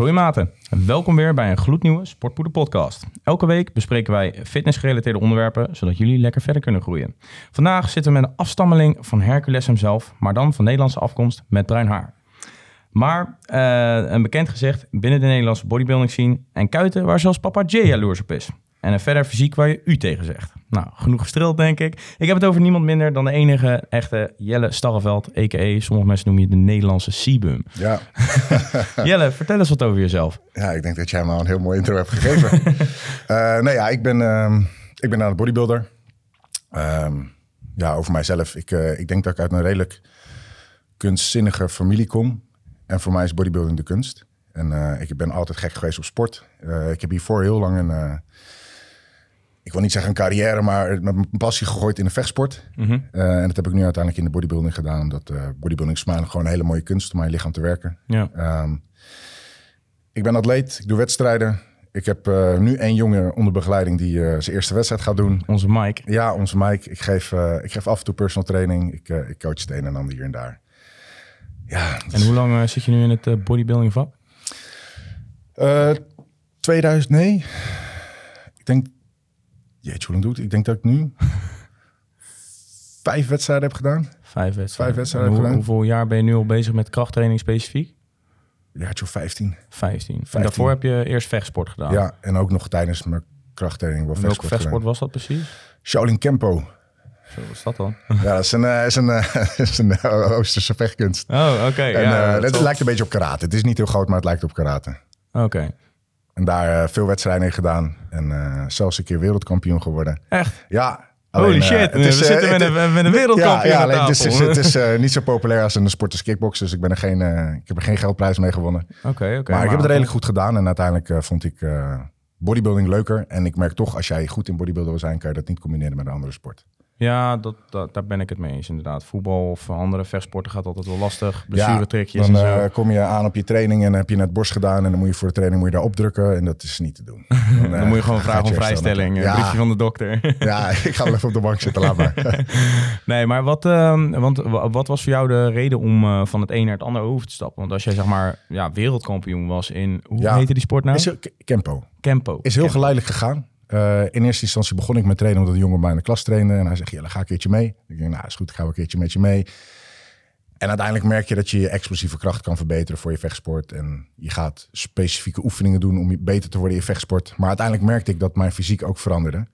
Groeimaten, welkom weer bij een gloednieuwe Sportpoeder podcast. Elke week bespreken wij fitnessgerelateerde onderwerpen, zodat jullie lekker verder kunnen groeien. Vandaag zitten we met een afstammeling van Hercules hemzelf, maar dan van Nederlandse afkomst met bruin haar. Maar eh, een bekend gezicht binnen de Nederlandse bodybuilding scene en kuiten waar zelfs papa J jaloers op is. En een verder fysiek waar je u tegen zegt. Nou, genoeg gestrild denk ik. Ik heb het over niemand minder dan de enige echte Jelle Starreveld, a.k.a. sommige mensen noemen je de Nederlandse Seabum. Ja. Jelle, vertel eens wat over jezelf. ja, ik denk dat jij me al een heel mooi intro hebt gegeven. Eh nee, ja, ik ben, ehm, ik ben aan het bodybuilder. Ehm, ja, over mijzelf. Ik, eh, ik denk dat ik uit een redelijk kunstzinnige familie kom. En voor mij is bodybuilding de kunst. En eh, ik ben altijd gek geweest op sport. Ik heb hiervoor heel lang een, ik wil niet zeggen een carrière, maar met mijn passie gegooid in de vechtsport. Mhm. Eh, en dat heb ik nu uiteindelijk in de bodybuilding gedaan. Omdat eh, bodybuilding is mij gewoon een hele mooie kunst om aan je lichaam te werken. Ja. Ehm, ik ben atleet, ik doe wedstrijden. Ik heb eh, nu één jongen onder begeleiding die zijn eerste wedstrijd gaat doen. Onze Mike. Ja, onze Mike. Ik geef, ik geef af en toe personal training. Ik, ik coach het een en ander hier en daar. Ja, En hoe lang zit je nu in het bodybuilding vak? eh 2000, nee. Ik denk, jeetje, hoe lang doe ik het? Ik denk dat ik nu vijf wedstrijden heb gedaan. Vijf wedstrijden. Vijf wedstrijden En hoe- gedaan. hoeveel jaar ben je nu al bezig met krachttraining specifiek? Ja, zo'n 15. 15. En 15. daarvoor heb je eerst vechtsport gedaan. Ja, en ook nog tijdens mijn krachttraining wel En welke vechtsport vechtsport gedaan. was dat precies? Shaolin Kempo. Zo, wat is dat dan? Ja, dat is een, eh, is een, eh, is een eh, Oosterse vechtkunst. Oh, oké. Ja, dat lijkt een beetje op karate. Het is niet heel groot, maar het lijkt op karate. Oké. En daar eh, veel wedstrijden in gedaan. En eh, zelfs een keer wereldkampioen geworden. Echt? Ja. Holy alleen, eh, shit, het we is, eh, zitten met een, met een wereldkampioen ja, ja, aan alleen, het is, tafel. het is niet zo populair als in de sport als kickbox. Dus ik, ben er geen, ik heb er geen geldprijs mee gewonnen. Oké, oké. maar ik heb het redelijk goed gedaan. En uiteindelijk vond ik bodybuilding leuker. En ik merk toch, als jij goed in bodybuilden wil zijn... kan je dat niet combineren met een andere sport. Ja, dat, dat, daar ben ik het mee eens inderdaad. Voetbal of andere vechtsporten gaat altijd wel lastig. Ja, dan en zo. eh, kom je aan op je training en heb je net borst gedaan. En dan moet je voor de training moet je daar opdrukken. En dat is niet te doen. Dan, dan moet je gewoon eh, vragen om vrijstelling. Een Ja, briefje van de dokter. ja, ik ga wel even op de bank zitten, laat maar. Nee, maar wat, ehm, want, wa- wat was voor jou de reden om eh, van het een naar het ander over te stappen? Want als jij zeg maar ja, wereldkampioen was in, hoe Ja. heette die sport nou? Is Kempo. Kempo. Is heel Kempo. geleidelijk gegaan. Eh, in eerste instantie begon ik met trainen omdat een jongen bij in de klas trainde. En hij zegt, ja, dan ga ik een keertje mee. Ik denk, nou is goed, ga wel een keertje met je mee. En uiteindelijk merk je dat je je explosieve kracht kan verbeteren voor je vechtsport. En je gaat specifieke oefeningen doen om beter te worden in je vechtsport. Maar uiteindelijk merkte ik dat mijn fysiek ook veranderde.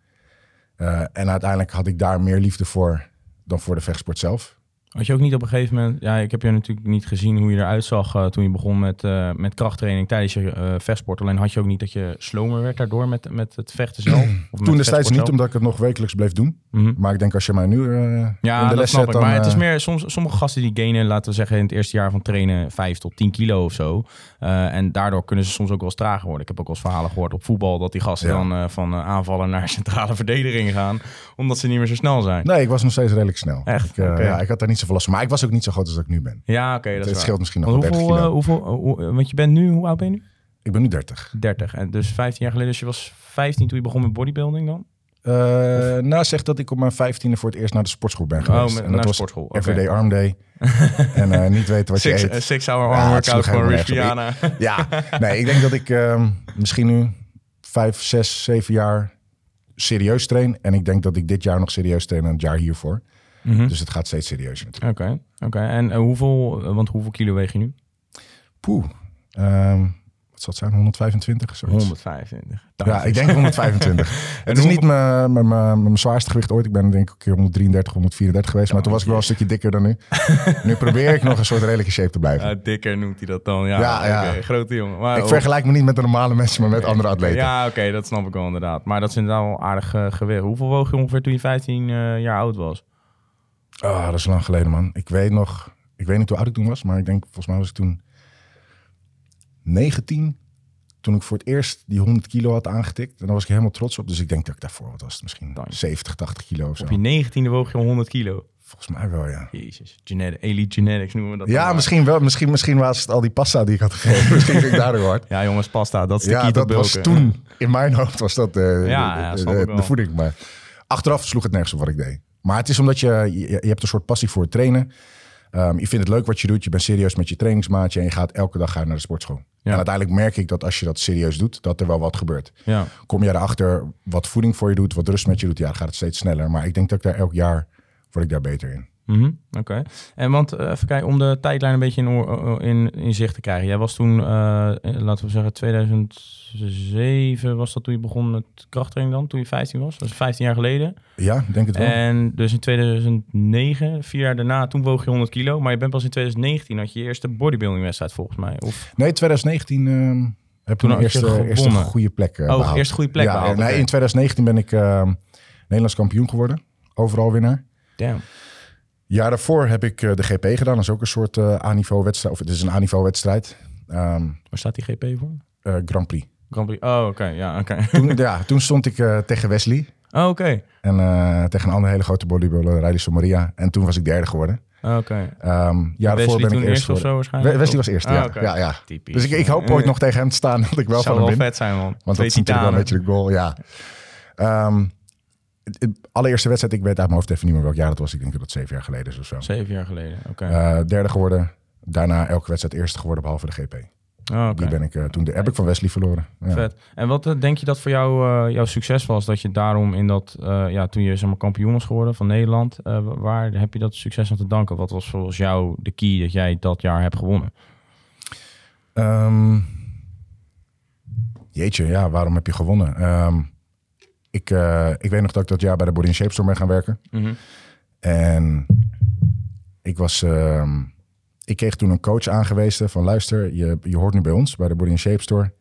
Eh, en uiteindelijk had ik daar meer liefde voor dan voor de vechtsport zelf. Had je ook niet op een gegeven moment... Ja, ik heb je natuurlijk niet gezien hoe je eruit zag eh, toen je begon met, eh, met krachttraining tijdens je eh, vechtsport. Alleen had je ook niet dat je slomer werd daardoor met, met het vechten zelf? Of Toen destijds niet, zelf? omdat ik het nog wekelijks bleef doen. Mhm. Maar ik denk als je mij nu Ja, in de dat les snap zet, ik. dan... Maar het is meer, soms, sommige gasten die gainen, laten we zeggen, in het eerste jaar van trainen 5 tot 10 kilo of zo. En daardoor kunnen ze soms ook wel eens trager worden. Ik heb ook wel eens verhalen gehoord op voetbal dat die gasten Ja. dan van aanvallen naar centrale verdediging gaan, omdat ze niet meer zo snel zijn. Nee, ik was nog steeds redelijk snel. Echt? Ik, ja, ik had daar niet zoveel last van. Maar ik was ook niet zo groot als dat ik nu ben. Ja, oké, dat het is waar. scheelt misschien nog wel 30 hoeveel, kilo. eh, hoeveel, eh, hoe- want je bent nu, hoe oud ben je nu? Ik ben nu 30. 30. En dus 15 jaar geleden, dus je was 15 toen je begon met bodybuilding dan? Eh nou, zeg dat ik op mijn 15e voor het eerst naar de sportschool ben geweest. Oh, met- en dat de was sportschool. Oké. Everyday Arm Day. en eh, niet weten wat Six, je eh, eet. six hour Ja, arm het workout van. Ja, nee, ik denk dat ik ehm, misschien nu vijf, zes, zeven jaar serieus train. En ik denk dat ik dit jaar nog serieus train en het jaar hiervoor. Mhm. Dus het gaat steeds serieuzer natuurlijk. Oké, oké. En eh, hoeveel, eh, want hoeveel kilo weeg je nu? Poeh. Ehm, wat zal het zijn? 125? Zoiets. 125. Ja, ik denk 125. het is niet mijn, mijn, mijn, mijn zwaarste gewicht ooit. Ik ben denk ik een keer 133, 134 geweest. Maar toen was ik wel een stukje dikker dan nu. nu probeer ik nog een soort redelijke shape te blijven. Ja, dikker noemt hij dat dan. Ja, Ja, grote jongen. Maar, ik vergelijk me niet met de normale mensen, maar met andere atleten. Ja, oké, dat snap ik wel inderdaad. Maar dat is inderdaad wel aardig eh, gewicht. Hoeveel woog je ongeveer toen je 15 eh, jaar oud was? Oh, dat is lang geleden, man. Ik weet nog... Ik weet niet hoe oud ik toen was, maar ik denk... Volgens mij was ik toen 19. Toen ik voor het eerst die 100 kilo had aangetikt. En daar was ik helemaal trots op. Dus ik denk dat ik daarvoor, wat was het, misschien Dank. 70, 80 kilo of zo. Op je 19e woog je al 100 kilo. Volgens mij wel, ja. Jezus, genetic, elite genetics noemen we dat. dan Ja, misschien wel. Misschien, misschien was het al die pasta die ik had gegeven. misschien vind ik daardoor hard. Ja, jongens, pasta, dat is de Ja, dat was toen, in mijn hoofd was dat eh, Ja, de, ja, de- voeding. Maar achteraf sloeg het nergens op wat ik deed. Maar het is omdat je, je, je hebt een soort passie voor het trainen. Ehm, je vindt het leuk wat je doet. Je bent serieus met je trainingsmaatje. En je gaat elke dag naar de sportschool. En uiteindelijk merk ik dat als je dat serieus doet, dat er wel wat gebeurt. Ja. Kom je erachter wat voeding voor je doet, wat rust met je doet, ja, dan gaat het steeds sneller. Maar ik denk dat ik daar elk jaar word ik daar beter in. Mhm, Oké. En want eh, even kijken, om de tijdlijn een beetje in, eh, in, in zicht te krijgen. Jij was toen, eh, eh, laten we zeggen, 2007 was dat toen je begon met krachttraining dan? Toen je 15 was? Dat is 15 jaar geleden. Ja, ik denk het wel. En dus in 2009, vier jaar daarna, toen woog je 100 kilo. Maar je bent pas in 2019 had je je eerste bodybuilding wedstrijd volgens mij. Of, Nee, 2019 ehm, heb Toen had je eerste, goede plek eh, Oh, behaald. eerste goede plek ja, behaald, Nee, in 2019 ben ik ehm, Nederlands kampioen geworden. Overal winnaar. damn. Jaar daarvoor heb ik eh, de GP gedaan. Dat is ook een soort eh A-niveau wedstrijd. Of het is een A-niveau wedstrijd. Ehm, Waar staat die GP voor? eh, Grand Prix. Grand Prix. Oh, oké. Ja, oké. Toen, ja, toen stond ik eh, tegen Wesley. Oh, oké. En eh, tegen een andere hele grote bodybuilder, Riley Maria. En toen was ik derde geworden. Oh, Oké. Ehm jaar daarvoor Wesley ben toen ik eerst eerst of zo waarschijnlijk? We- Wesley was eerst, Ah, ja. ja, ja. Typisch. Dus ik, ik hoop ooit nog tegen hem te staan dat ik wel Zou van wel hem win. vet zijn, man. Want dat Twee is natuurlijk wel een beetje de goal, ja. Ehm, allereerste wedstrijd, ik weet uit mijn hoofd even niet meer welk jaar dat was. Ik denk dat het zeven jaar geleden is of zo. Zeven jaar geleden, oké. Eh, derde geworden. Daarna elke wedstrijd eerste geworden, behalve de GP. Oh, oké. Die ben ik eh, toen de, heb ik van Wesley verloren. Ja. Vet. En wat eh, denk je dat voor jou jouw succes was? Dat je daarom in dat, ja, toen je zeg maar, kampioen was geworden van Nederland, wa- waar heb je dat succes aan te danken? Wat was volgens jou de key dat jij dat jaar hebt gewonnen? Ehm, jeetje, ja, waarom heb je gewonnen? Ehm, ik, eh, ik weet nog dat ik dat jaar bij de Body Shape Store ben gaan werken. En ik was... ehm, ik kreeg toen een coach aangewezen van... luister, je, je hoort nu bij ons, bij de Body Shape Store.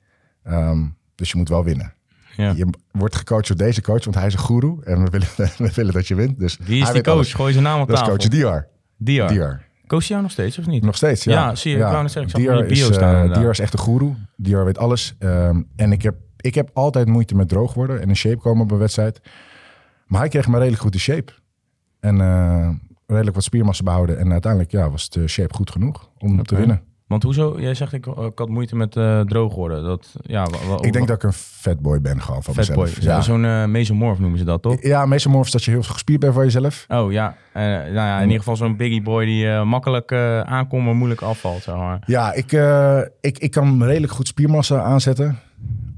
Ehm, dus je moet wel winnen. Ja. Je wordt gecoacht door deze coach, want hij is een guru. En we willen, we willen dat je wint. Dus Wie is hij die coach? alles. Gooi zijn naam op Dat is tafel. coach Diar. Diar. Diar. Coach je jou nog steeds of niet? Nog steeds, ja. Ja, zie je, ik wou net zeggen, ik zag bio is, staan, eh. Diar is echt een guru. Diar weet alles. Ehm, en ik heb, ik heb altijd moeite met droog worden en in shape komen op een wedstrijd. Maar hij kreeg me redelijk goed in shape. En eh, redelijk wat spiermassa behouden. En uiteindelijk ja, was de shape goed genoeg om te winnen. Want hoezo? Jij zegt ik, ik had moeite met eh, droog worden. Dat, ja, Ik denk dat ik een fatboy ben gewoon van Fatboy. mezelf. Ja, Zo'n eh mesomorph noemen ze dat, toch? ja mesomorph is dat je heel gespierd bent voor jezelf. Oh ja, Eh, nou ja, in ieder geval zo'n biggie boy die makkelijk aankomt, maar moeilijk afvalt, zeg maar. Ja, ik, ik, ik kan redelijk goed spiermassa aanzetten.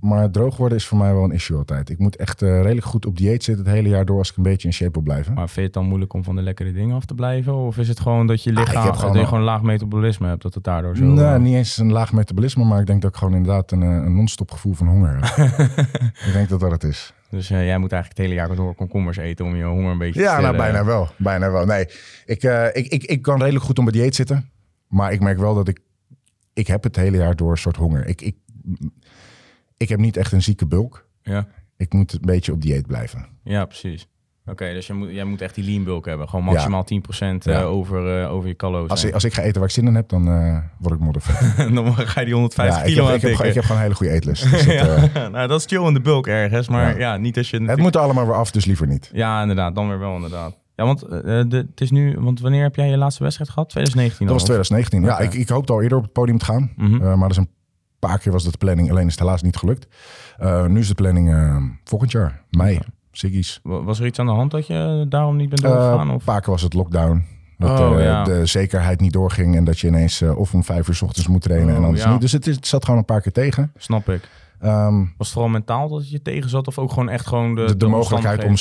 Maar droog worden is voor mij wel een issue altijd. Ik moet echt eh, redelijk goed op dieet zitten het hele jaar door als ik een beetje in shape wil blijven. Maar vind je het dan moeilijk om van de lekkere dingen af te blijven? Of is het gewoon dat je Ah, ik lichaam, heb gewoon dat je een- gewoon laag metabolisme hebt, dat het daardoor zo... nee, eh, niet eens een laag metabolisme, maar ik denk dat ik gewoon inderdaad een, eh, een non-stop gevoel van honger heb. ik denk dat dat het is. Dus jij moet eigenlijk het hele jaar door komkommers eten om je honger een beetje te Ja, nou bijna wel. Bijna wel. Nee, ik, ik, ik, ik kan redelijk goed op dieet zitten. Maar ik merk wel dat ik... Ik heb het hele jaar door een soort honger. Ik, ik, ik heb niet echt een zieke bulk. Ja, Ik moet een beetje op dieet blijven. ja precies. Oké, dus je moet, jij moet echt die lean bulk hebben. Gewoon maximaal 10% eh, Ja. over, eh, over je calo's. Als ik, als ik ga eten waar ik zin in heb, dan eh, word ik moddervet. dan ga je die 150 Ja, ik, kilo heb, aan ik, heb, tikken. ik heb gewoon een hele goede eetlust. Dus nou, dat is chill in de bulk ergens, maar ja, niet als je... het moet er allemaal weer af, dus liever niet. Ja, inderdaad, dan weer wel inderdaad. Ja, want de, het is nu... Want wanneer heb jij je laatste wedstrijd gehad? 2019 Dat was al, of? 2019. Ja, ik, ik hoopte al eerder op het podium te gaan. Mhm. Maar dus een paar keer was dat de planning. Alleen is het helaas niet gelukt. Eh, nu is de planning eh, volgend jaar, mei. Wa- Was er iets aan de hand dat je daarom niet bent Eh, doorgegaan? Een of? paar keer was het lockdown. Dat Oh, eh, ja. de zekerheid niet doorging. En dat je ineens eh, of om vijf uur s ochtends moet trainen en Oh, anders ja. niet. Dus het, is, het zat gewoon een paar keer tegen. Snap ik. Ehm, Was het vooral mentaal dat je tegen zat? Of ook gewoon echt gewoon de, de, de mogelijkheid om,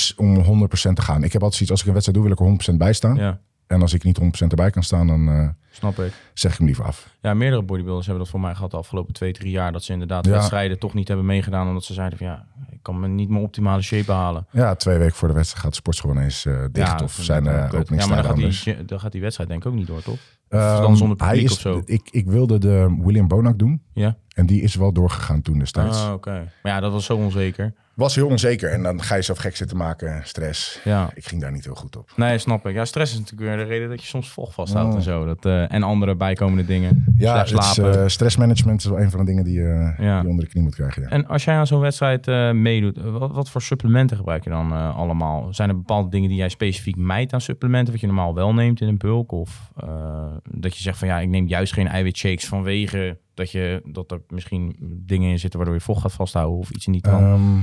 om 100% te gaan. Ik heb altijd zoiets, als ik een wedstrijd doe, wil ik er 100% bij staan. Ja, En als ik niet 100% erbij kan staan, dan eh, snap ik. zeg ik hem liever af. Ja, meerdere bodybuilders hebben dat voor mij gehad de afgelopen twee, drie jaar. Dat ze inderdaad Ja. wedstrijden toch niet hebben meegedaan. Omdat ze zeiden van ja, ik kan me niet mijn optimale shape halen. Ja, twee weken voor de wedstrijd gaat de sportschool ineens eh, dicht. ja, of zijn uh, kut. Ja, maar dan openingstijden gaat, die, dan gaat die wedstrijd denk ik ook niet door, toch? Ehm, dan zonder hij publiek is, of zo? Ik, ik wilde de William Bonak doen. Ja? En die is wel doorgegaan toen destijds. Ah, oké. Maar ja, dat was zo onzeker. Was heel onzeker. En dan ga je zelf gek zitten maken. Stress. Ja. Ik ging daar niet heel goed op. Nee, snap ik. Ja, stress is natuurlijk weer de reden dat je soms vocht vasthoudt Oh. en zo. Dat, eh, en andere bijkomende dingen. Ja, het is, slapen. eh, stressmanagement is wel een van de dingen die, eh, Ja. die onder de knie moet krijgen. Ja. En als jij aan zo'n wedstrijd eh, meedoet, eh, wat, wat voor supplementen gebruik je dan eh, allemaal? Zijn er bepaalde dingen die jij specifiek mijt aan supplementen, wat je normaal wel neemt in een bulk? Of eh, dat je zegt van ja, ik neem juist geen eiwitshakes vanwege dat, je, dat er misschien dingen in zitten waardoor je vocht gaat vasthouden of iets niet kan? Ehm,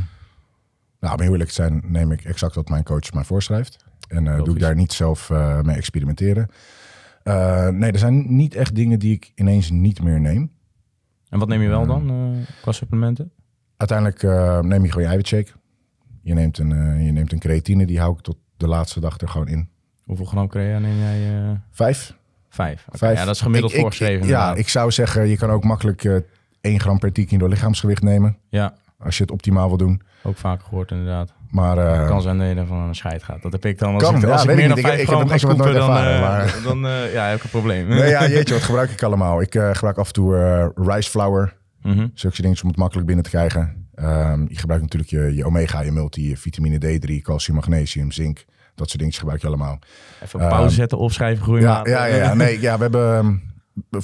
nou, om heel eerlijk te zijn, neem ik exact wat mijn coach mij voorschrijft. En eh, doe ik daar niet zelf eh, mee experimenteren. Eh, nee, er zijn niet echt dingen die ik ineens niet meer neem. En wat neem je wel dan eh, qua supplementen? Uiteindelijk eh, neem je gewoon je eiwitshake. Je neemt, een, eh, je neemt een creatine, die hou ik tot de laatste dag er gewoon in. Hoeveel gram crea neem jij? eh? Vijf. vijf. Vijf. Ja, dat is gemiddeld Ik- ik- voorgeschreven. ja, inderdaad. ik zou zeggen, je kan ook makkelijk eh 1 gram per 10 kilo lichaamsgewicht nemen. ja, Als je het optimaal wil doen. ook vaker gehoord inderdaad. Maar eh, Het kan zijn dat je er van een scheid gaat. Dat heb ik dan. Als Kan, ik, ja, als ik weet meer ik dan. Ik- vijf ik gram ik heb dan, ervaren, eh, maar- dan eh, ja, heb ik een probleem. nee, ja, jeetje, wat gebruik ik allemaal? Ik gebruik af en toe rice flour. Mhm. Zulke dingen om het makkelijk binnen te krijgen. Ehm, je gebruikt natuurlijk je, je omega, je multi, je vitamine D3, calcium, magnesium, zink. Dat soort dingen gebruik je allemaal. Even pauze Ehm, zetten, opschrijven, groeien. Ja, ja, ja, ja. Nee, ja, we hebben ehm,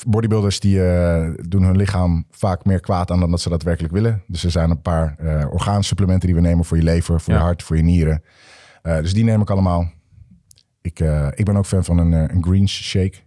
bodybuilders die eh, doen hun lichaam vaak meer kwaad aan dan dat ze daadwerkelijk willen. Dus er zijn een paar eh orgaansupplementen die we nemen voor je lever, voor Ja. je hart, voor je nieren. Eh, dus die neem ik allemaal. Ik, ik ben ook fan van een, een greens shake.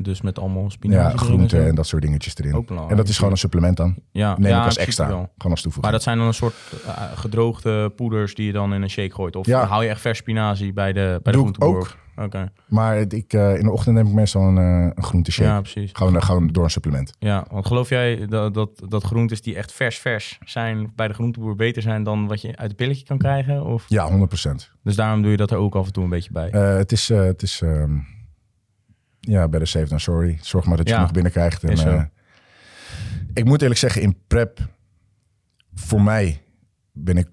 Dus met allemaal spinazie. Ja, en groenten en dat soort dingetjes erin. Ook En dat is gewoon een supplement dan. Ja, Neem ja, ik als extra. Gewoon als toevoeging. Maar dat zijn dan een soort eh, gedroogde poeders die je dan in een shake gooit? Of Ja. hou je echt vers spinazie bij de, bij de Doe groenteboer? ook. Oké, Maar ik, eh, in de ochtend neem ik meestal een, eh een groente shake. ja, precies. Gewoon, gewoon door een supplement. Ja, want geloof jij dat, dat, dat groentes die echt vers vers zijn bij de groenteboer beter zijn dan wat je uit het pilletje kan krijgen? Of? Ja, 100%. Dus daarom doe je dat er ook af en toe een beetje bij. Het is, het is ehm, ja, better safe than sorry. Zorg maar dat je Ja, genoeg binnenkrijgt. En, eh, ik moet eerlijk zeggen, in prep, voor mij ben ik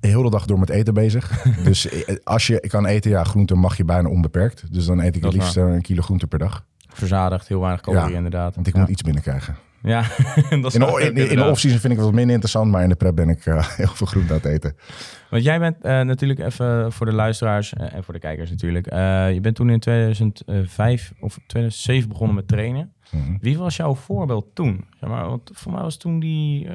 heel de dag door met eten bezig. dus eh, als je kan eten, ja, groente mag je bijna onbeperkt. Dus dan eet ik het liefst een kilo groente per dag. Verzadigd, heel weinig calorieën Ja, inderdaad. Want ik ja. moet iets binnenkrijgen. Ja, dat is In in, in de off-season vind ik het wat minder interessant, maar in de prep ben ik eh, heel veel groente aan het eten. Want jij bent eh, natuurlijk even voor de luisteraars eh, en voor de kijkers natuurlijk. je bent toen in 2005 of 2007 begonnen met trainen. Mhm. Wie was jouw voorbeeld toen? Zeg maar, want voor mij was toen die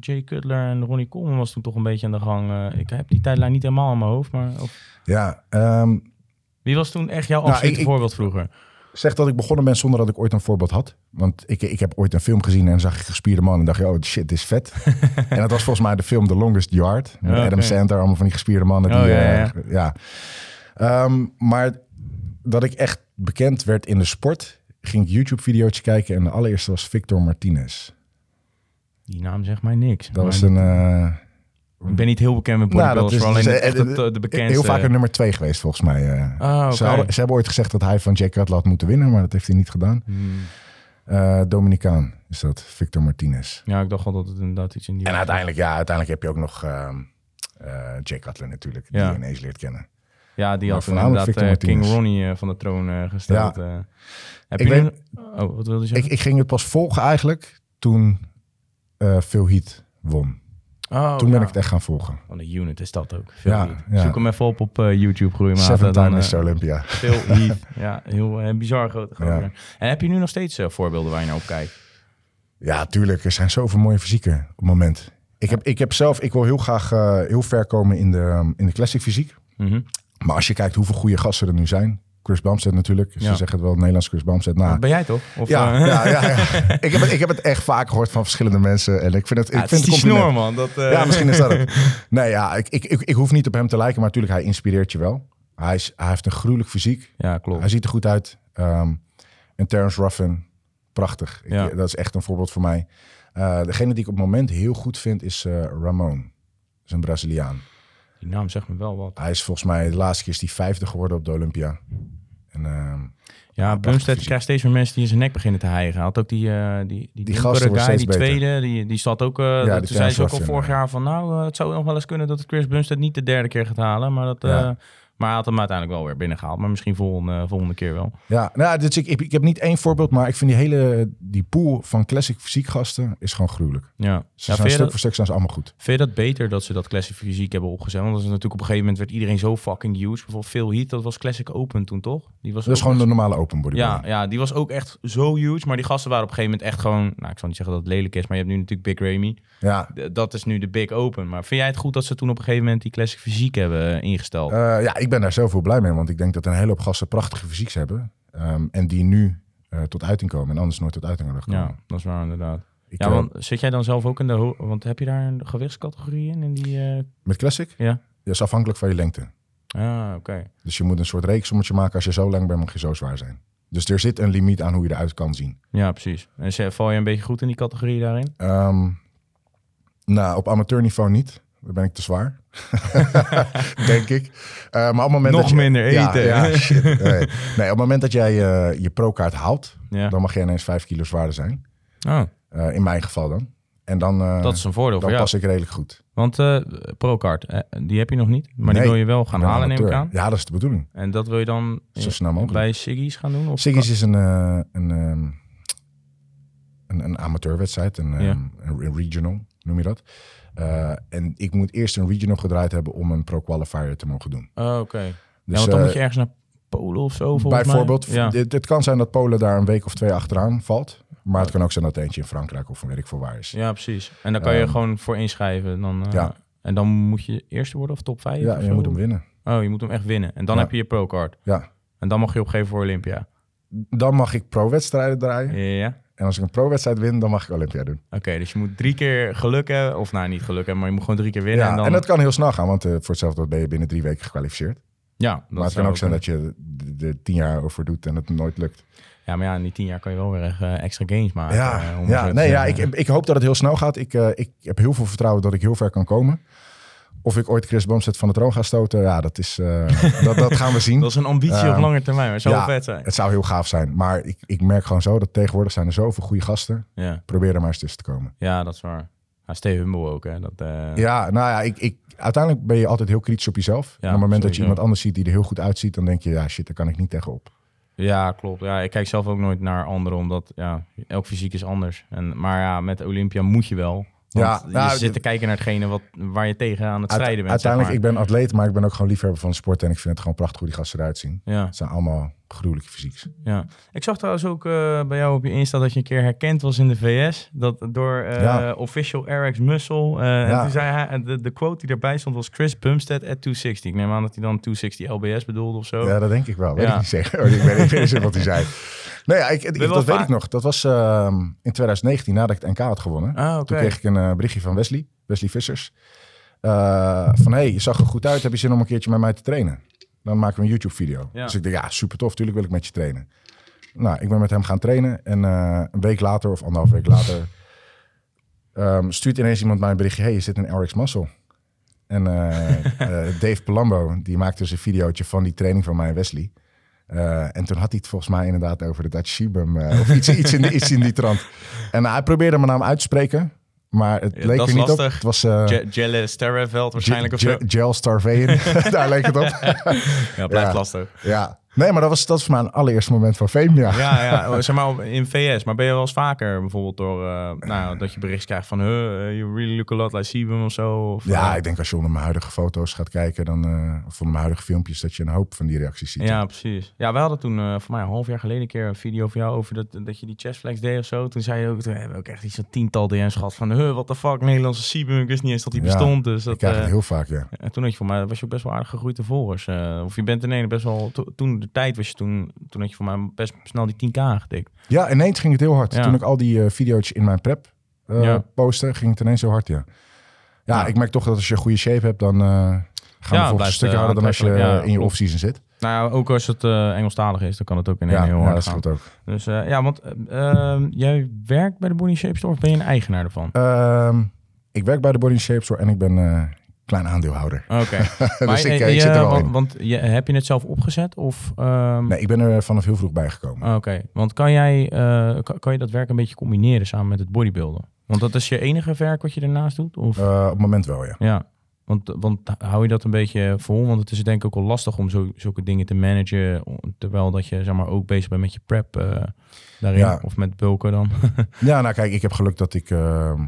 Jay Cutler en Ronnie Coleman was toen toch een beetje aan de gang. Ik heb die tijdlijn niet helemaal in mijn hoofd, maar of- Ja, ehm, wie was toen echt jouw Nou, absolute ik- voorbeeld vroeger? Zeg dat ik begonnen ben zonder dat ik ooit een voorbeeld had. Want ik, ik heb ooit een film gezien en zag ik gespierde man en dacht je, oh shit, dit is vet. en dat was volgens mij de film The Longest Yard. Met Ja, Adam oké. Sandler, allemaal van die gespierde mannen. Die, Oh, ja, eh, ja. ja. Ehm, maar dat ik echt bekend werd in de sport, ging ik YouTube-video's kijken en de allereerste was Victor Martinez. Die naam zegt mij niks. Dat was een... eh, Ik ben niet heel bekend met nou, bodybuilders, vooral dus, alleen eh, echt het, eh, de bekendste. Heel vaak een nummer twee geweest volgens mij. eh. Ah, ze, hadden- ze hebben ooit gezegd dat hij van Jack Cutler had moeten winnen, maar dat heeft hij niet gedaan. Hmm. Dominicaan is dat, Victor Martinez. Ja, ik dacht wel dat het inderdaad iets in die... En uiteindelijk, ja, uiteindelijk heb je ook nog ehm eh, Jay Cutler natuurlijk, die Ja. je ineens leert kennen. Ja, die Maar had inderdaad King. Ronnie van de troon gesteld. eh. Heb Ik je weet- Oh, wat wilde je Ik, ik ging het pas volgen eigenlijk toen Phil Heath won. Oh, toen ben ja. ik het echt gaan volgen. Van de unit is dat ook. Veel Ja. Zoek hem even op op eh, YouTube, groeimaten. Seven dan, time eh, Mr. Olympia. Veel Heat. Ja, heel eh, bizar. Ja. En heb je nu nog steeds voorbeelden waar je naar op kijkt? Ja, tuurlijk. Er zijn zoveel mooie fysieken op het moment. Ik heb, ik heb zelf, ik wil heel graag eh, heel ver komen in de, ehm, in de classic fysiek. Mhm. Maar als je kijkt hoeveel goede gasten er nu zijn. Chris Bumstead natuurlijk. Ze Ja. zeggen het wel, Nederlands Chris Bumstead. Nou, Dat ben jij toch? Of, ja, eh, ja, ja, ja. ik, heb het, ik heb het echt vaak gehoord van verschillende mensen. En ik vind het, ja, ik het vind compliment. snor, man. Dat, eh, Ja, misschien is dat het. Nee, ja, ik, ik, ik, ik hoef niet op hem te lijken, maar natuurlijk, hij inspireert je wel. Hij, is, hij heeft een gruwelijk fysiek. Ja, klopt. Hij ziet er goed uit. Ehm, en Terence Ruffin, prachtig. Ik- Ja. dat is echt een voorbeeld voor mij. Eh, degene die ik op het moment heel goed vind is Ramon. Dat is een Braziliaan. Die naam zegt me wel wat. Hij is volgens mij de laatste keer is die vijfde geworden op de Olympia. En, ehm, Ja, Bumstead krijgt steeds meer mensen die in zijn nek beginnen te hijgen. Hij Had ook die, eh die, die, gasten guy, steeds die beter. tweede, die, die zat ook... eh dat- die toen zei ze ook al vorig ja. jaar van... Nou, eh, het zou nog wel eens kunnen dat Chris Bumstead niet de derde keer gaat halen. Maar, dat, eh, Ja. Maar hij had hem uiteindelijk wel weer binnengehaald. Maar misschien volgende, volgende keer wel. ja, nou, dus ik, ik, ik heb niet één voorbeeld, maar ik vind die hele die pool van classic fysiek gasten is gewoon gruwelijk. Ja. Ze ja zijn stuk dat, voor stuk zijn ze allemaal goed. vind je dat beter dat ze dat Classic Fysiek hebben opgezet? Want dat is natuurlijk op een gegeven moment werd iedereen zo fucking huge. Bijvoorbeeld Phil Heath, dat was Classic Open toen toch? Die was Dat is gewoon echt- de normale open bodybuilding. Ja, ja, die was ook echt zo huge. Maar die gasten waren op een gegeven moment echt gewoon... Nou, ik zal niet zeggen dat het lelijk is, maar je hebt nu natuurlijk Big Ramy. ja. Dat is nu de Big Open. Maar vind jij het goed dat ze toen op een gegeven moment die Classic Fysiek hebben eh, ingesteld? Eh, ja, ik ben daar zelf wel blij mee, want ik denk dat een hele hoop gasten prachtige fysieks hebben. ehm, en die nu eh, tot uiting komen en anders nooit tot uiting hadden gekomen. ja, dat is waar inderdaad. Ik, Ja, eh, want zit jij dan zelf ook in de... Want heb je daar een gewichtscategorie in? in die, eh, met classic? Ja. Dat is afhankelijk van je lengte. Ah, oké. Dus je moet een soort reeksommetje maken. Als je zo lang bent, mag je zo zwaar zijn. Dus er zit een limiet aan hoe je eruit kan zien. Ja, precies. En val je een beetje goed in die categorie daarin? Ehm, nou, op amateurniveau niet. Dan ben ik te zwaar. Denk ik. Eh, maar op het moment Nog dat je, minder eten. Ja, shit. Nee. nee, op het moment dat jij eh, je pro-kaart haalt, Ja. dan mag je ineens 5 kilo zwaarder zijn. Oh, Eh, in mijn geval dan. En dan, dat is een voordeel dan voor jou. pas ik redelijk goed. Want eh, die heb je nog niet. Maar die wil je wel gaan halen, neem ik aan. Ja, dat is de bedoeling. En dat wil je dan Zo snel mogelijk. bij Siggy's gaan doen? Of Siggy's is een, een, ehm, een, een amateurwedstrijd, een, Ja. ehm, een regional noem je dat. Eh, en ik moet eerst een regional gedraaid hebben om een pro-qualifier te mogen doen. Oh, oké. ja, Dus, want dan eh, moet je ergens naar Polen of zo, bijvoorbeeld, Ja. het, het kan zijn dat Polen daar een week of twee achteraan valt. Maar het kan ook zijn dat eentje in Frankrijk of weet ik voor waar is. ja, precies. En dan kan je Ehm, gewoon voor inschrijven. Dan, eh, ja. En dan moet je eerste worden of top 5? Ja, of je moet hem winnen. Oh, je moet hem echt winnen. En dan Ja. heb je je ProCard. Ja. En dan mag je opgeven voor Olympia. Dan mag ik pro-wedstrijden draaien. Ja. En als ik een pro-wedstrijd win, dan mag ik Olympia doen. Oké, dus je moet drie keer geluk hebben. Of nou, niet geluk hebben, maar je moet gewoon drie keer winnen. Ja, en, dan... en dat kan heel snel gaan, want eh, voor hetzelfde ben je binnen drie weken gekwalificeerd. ja, dat maar het kan ook zijn dat je de, de tien jaar over doet en het nooit lukt. Ja, maar ja, in die tien jaar kan je wel weer eh, extra games maken. Ja, eh, ja, nee, ja ik, ik hoop dat het heel snel gaat. Ik, ik heb heel veel vertrouwen dat ik heel ver kan komen. Of ik ooit Chris Bumstead van de troon ga stoten, ja, dat, is, eh, dat, dat gaan we zien. Dat is een ambitie op Ehm, lange termijn, maar het zou ja, vet zijn. Het zou heel gaaf zijn. Maar ik, ik merk gewoon zo dat tegenwoordig zijn er zoveel goede gasten. Ja, Probeer er maar eens tussen te komen. ja dat is waar. Ja, stay humble ook, hè. Dat, eh, Ja, nou ja, ik, ik, uiteindelijk ben je altijd heel kritisch op jezelf. en op het moment dat je iemand anders ziet die er heel goed uitziet, dan denk je, ja shit, daar kan ik niet tegenop. Ja, klopt. Ja, ik kijk zelf ook nooit naar anderen, omdat ja, elk fysiek is anders. En, maar ja, met Olympia moet je wel. Ja, je zit te kijken naar hetgene wat, waar je tegen aan het strijden bent. uiteindelijk, zeg ik ben atleet, maar ik ben ook gewoon liefhebber van sport. En ik vind het gewoon prachtig hoe die gasten eruit zien. ja, Het zijn allemaal gruwelijke fysieks. ja. Ik zag trouwens ook eh, bij jou op je Insta dat je een keer herkend was in de VS. Dat door eh, Ja. official RX Muscle. eh, En Ja. toen zei hij, de, de quote die erbij stond was Chris Bumstead at 260. Ik neem aan dat hij dan 260 LBS bedoelde of zo. Ja, dat denk ik wel. Weet Ja. ik niet zeker. Oh, ik weet niet wat hij zei. Nee, ik, ik- dat weet vaak- ik nog. Dat was ehm, in 2019, nadat ik het NK had gewonnen. Ah. Toen kreeg ik een berichtje van Wesley, Wesley Vissers. Van, hey, je zag er goed uit. Heb je zin om een keertje met mij te trainen? Dan maken we een YouTube-video. Ja. Dus ik dacht, ja, super tof. Tuurlijk wil ik met je trainen. Nou, ik ben met hem gaan trainen. En eh, een week later, of anderhalf week later... ehm, stuurt ineens iemand mij een berichtje. hey, je zit in RX Muscle. En eh, eh, Dave Palumbo, die maakte dus een videootje van die training van mij en Wesley. En toen had hij het volgens mij inderdaad over de Dutch Shibum. of iets, iets, in die, iets in die trant. En hij probeerde mijn naam uit te spreken. Maar het leek er niet op. lastig. Het was eh, Je- Jelle Sterreveld waarschijnlijk of zo. Gel Starvein. Daar leek het op. Ja, blijft lastig. ja. Nee, maar dat was, dat was voor mij een allereerste moment van fame, ja. Ja, ja, oh, zeg maar in VS. Maar ben je wel eens vaker bijvoorbeeld door, eh, nou, dat je bericht krijgt van, huh, eh, you really look a lot like Sebum of zo? Of, Ja, eh, ik denk als je onder mijn huidige foto's gaat kijken, dan, eh, of onder mijn huidige filmpjes, dat je een hoop van die reacties ziet. ja, precies. Ja, we hadden toen voor mij een half jaar geleden een keer een video van jou over dat, dat je die chestflex deed of zo. Toen zei je ook, toen hebben we ook echt iets van tiental DM's gehad van, huh, what the fuck, Nederlandse Sebum. Ik wist niet eens dat die Ja, bestond. Dus Ik dat, krijg het heel vaak, ja. en toen had je voor mij, was je ook best wel aardig gegroeid de volgers. of je bent ineens best wel, to- toen de tijd was je toen, toen had je voor mij best snel die 10k aangetikt. Ja, ineens ging het heel hard. Ja. Toen ik al die eh video's in mijn prep Ja. postte, ging het ineens heel hard, ja. Ja, Ja. ik merk toch dat als je een goede shape hebt, dan eh gaan we volgens een stukje harder dan als je in je off-season zit. Nou ja, ook als het Engelstalig is, dan kan het ook in één heel ja, hard dat gaan. scheelt ook. Dus ja, want eh, ehm, jij werkt bij de Body Shape Store of ben je een eigenaar ervan? Ehm, ik werk bij de Body Shape Store en ik ben klein aandeelhouder. Oké. dus ik, eh, eh, ik je- zit er wel want, in. want je, heb je het zelf opgezet of? ehm, Nee, ik ben er vanaf heel vroeg bij gekomen. Oké, want kan jij eh, kan, kan je dat werk een beetje combineren samen met het bodybuilden? Want dat is je enige werk wat je ernaast doet? Of? Eh, op het moment wel, ja. Ja, want, want hou je dat een beetje vol? Want het is denk ik ook wel lastig om zo, zulke dingen te managen, terwijl dat je zeg maar ook bezig bent met je prep eh, daarin, Ja. of met bulken dan. Ja, nou kijk, ik heb geluk dat ik, ehm,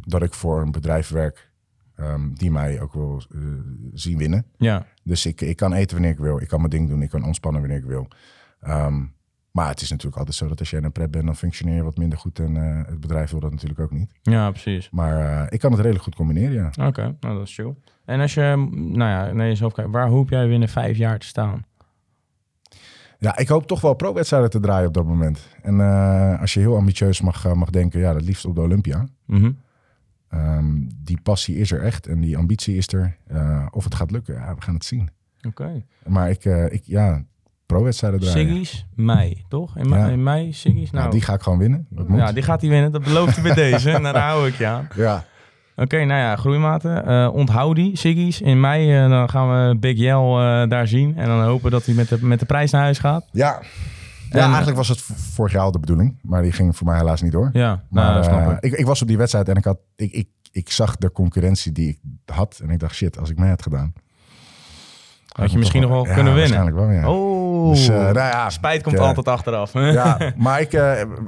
dat ik voor een bedrijf werk ehm, die mij ook wil eh, zien winnen. ja, Dus ik, ik kan eten wanneer ik wil. Ik kan mijn ding doen. Ik kan ontspannen wanneer ik wil. Ehm, maar het is natuurlijk altijd zo dat als jij in een prep bent, dan functioneer je wat minder goed. En eh, het bedrijf wil dat natuurlijk ook niet. ja, precies. Maar eh, ik kan het redelijk goed combineren, ja. Oké, nou dat is chill. En als je, nou ja, naar jezelf kijkt, waar hoop jij binnen vijf jaar te staan? Ja, ik hoop toch wel pro-wedstrijden te draaien op dat moment. En als je heel ambitieus mag, mag denken, ja, dat liefst op de Olympia. Mhm. Ehm, die passie is er echt en die ambitie is er. Eh, of het gaat lukken, ja, we gaan het zien. Oké. Maar ik, eh, ik ja, pro-wedstrijden draaien. Siggy's, mei, toch? In, Ja. in mei, Siggy's? Nou, Nou, die ga ik gewoon winnen. Dat moet. ja, die gaat hij winnen. Dat belooft hij bij deze. En daar hou ik je aan. Ja. Oké, nou ja, groeimaten. Eh, onthoud die, Siggy's. In mei dan gaan we Big eh, daar zien. En dan hopen dat hij met de, met de prijs naar huis gaat. Ja. Ja, En- eigenlijk was het vorig jaar al de bedoeling. Maar die ging voor mij helaas niet door. Ja, Maar nou, snap eh, ik. ik, ik was op die wedstrijd en ik, had, ik, ik, ik zag de concurrentie die ik had. En ik dacht, shit, als ik mee had gedaan. Had je misschien nog wel kunnen winnen. Waarschijnlijk wel, ja. Oh, Dus, eh, nou ja, spijt komt ik, eh, altijd achteraf. Ja, maar ik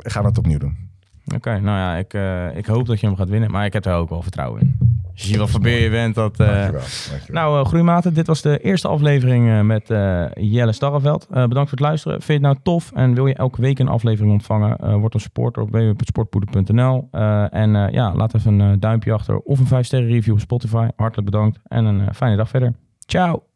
ga het opnieuw doen. Oké, nou ja, ik, ik hoop dat je hem gaat winnen. Maar ik heb er ook wel vertrouwen in. Als je wat verbeer je bent, dat... eh, Dankjewel. dankjewel. Nou, uh, groeimaten, dit was de eerste aflevering eh, met Jelle Starreveld. Bedankt voor het luisteren. Vind je het nou tof en wil je elke week een aflevering ontvangen? Word een supporter op www.sportpoeder.nl. En ja, laat even een duimpje achter of een 5 sterren review op Spotify. Hartelijk bedankt en een fijne dag verder. Ciao!